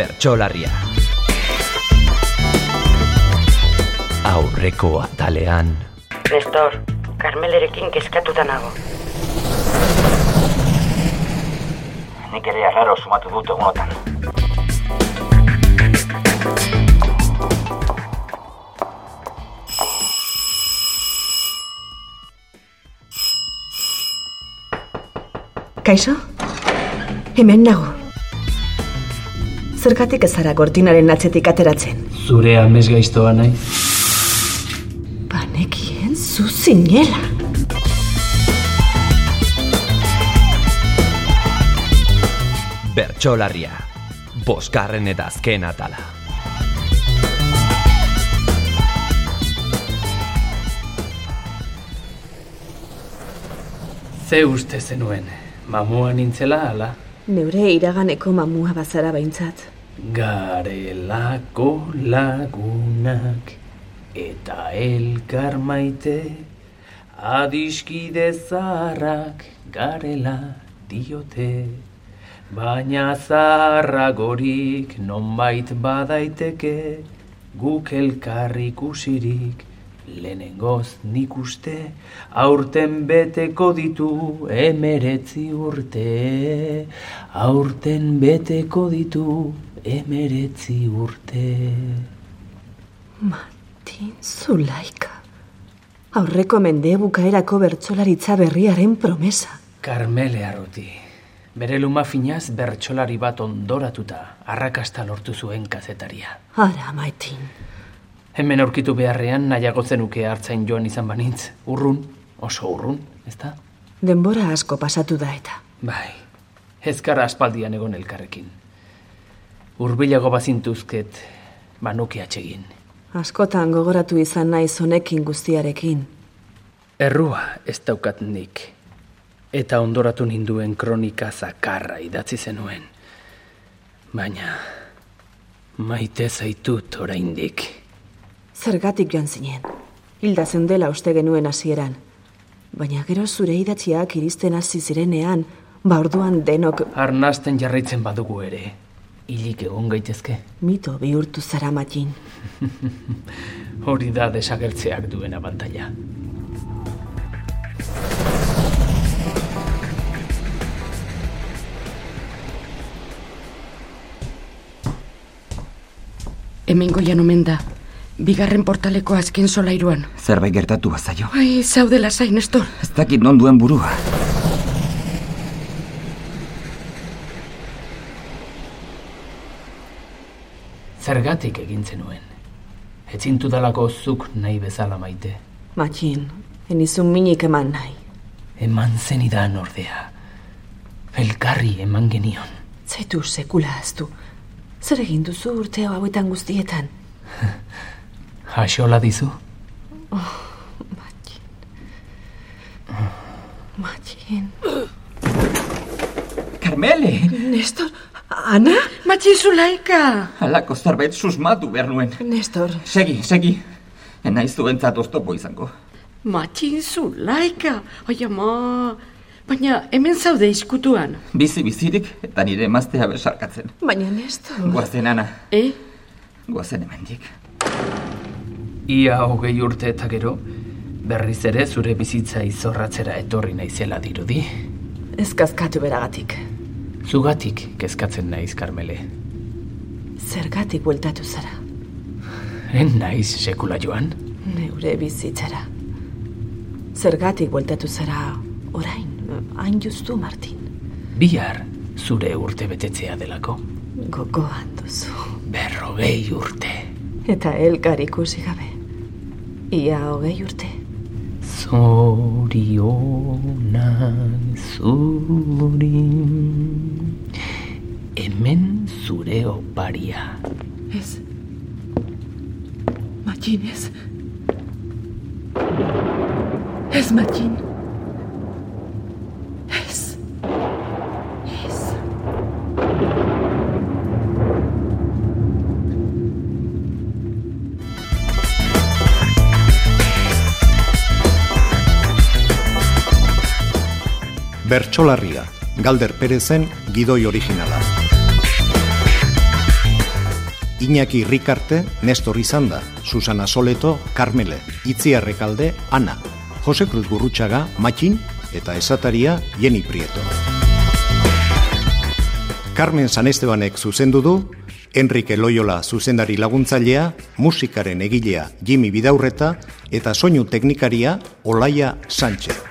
Bertxolarria. Aurreko atalean. Nestor, Carmelerekin kezkatuta nago. Nik ere arraro sumatu dut egunotan. Kaixo? Hemen nago. Zergatik ez zara gortinaren atzetik ateratzen? Zure amez gaiztoa nahi? Banekien zu zinela. Bertxolarria. Boskarren eta azken atala. Ze uste zenuen, mamua nintzela ala? Neure iraganeko mamua bazara behintzat. Garelako lagunak eta elkar maite adiskide zaharrak garela diote. Baina zaharragorik nonbait badaiteke guk elkar ikusirik lehenengoz nik uste aurten beteko ditu emeretzi urte aurten beteko ditu emeretzi urte Martin Zulaika. Aurreko mende bukaerako bertsolaritza berriaren promesa. Karmele Arruti bere luma finaz bertsolari bat ondoratuta arrakasta lortu zuen kazetaria Ara, Martin. Hemen aurkitu beharrean nahiago zenuke hartzain joan izan banintz. Urrun, oso urrun, ezta? Denbora asko pasatu da eta. Bai, ezkara aspaldian egon elkarrekin. Urbilago bazintuzket, banuke atsegin. Askotan gogoratu izan naiz honekin guztiarekin. Errua ez daukat nik. Eta ondoratu ninduen kronika zakarra idatzi zenuen. Baina, maite zaitut oraindik. Zergatik joan zinen. Hilda zendela uste genuen hasieran. Baina gero zure idatziak iristen hasi zirenean, ba orduan denok Arnasten jarraitzen badugu ere, hilik egon gaitezke. mito bihurtu zara matin. Hori da desagertzeak duen abantaila. Hemen goian omen da. Bigarren portaleko azken solairuan. Zerbait gertatu bazaio. Ai, zaudela zain, Nestor. Ez dakit non duen burua. Zergatik egin zenuen. Etzintu dalako zuk nahi bezala maite. Matin, enizun minik eman nahi. Eman zenidan ordea. Elkarri eman genion. Zaitu sekula aztu. Zer egin duzu urte hauetan guztietan? Haxola dizu? Matin. Carmele! Nestor, Ana? Matxin Zulaika! Halako zerbait susmatu behar nuen. Nestor, Segi, segi. Enaiz zuentzat oztopo izango. Matxin Zulaika! Ai, ama... Baina hemen zaude izkutuan. Bizi bizirik eta nire emaztea besarkatzen. baina Nestor... Guazen, Ana. E? Guazen hemendik. Ia hogei urte eta gero, berriz ere zure bizitza izorratzera etorri naizela dirudi. Ez kazkatu beragatik. Zugatik kezkatzen naiz, Karmele. Zergatik bueltatu zara. En naiz sekula joan? Neure bizitzara. Zergatik bueltatu zara orain, hain justu, Martin. Bihar zure urte betetzea delako. Gogoan duzu. Berrogei urte. Eta elkar ikusi gabe. Ia hogei urte. Zorionak zuri Hemen zure oparia Ez. Matxin, ez. Ez, Matxin. Bertsolarria, Galder Perezen gidoi originala. Iñaki Rikarte, Nestor Izanda, Susana Soleto, Carmele, Itziarrekalde, Ana, Jose Cruz Gurrutxaga, Matxin, eta esataria Jeni Prieto. Carmen San Estebanek zuzendu du, Enrique Loyola zuzendari laguntzailea, musikaren egilea Jimmy Bidaurreta eta soinu teknikaria Olaia Sánchez.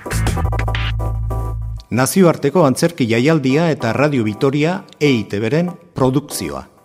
Nazioarteko antzerki jaialdia eta Radio Vitoria EITB-ren produkzioa.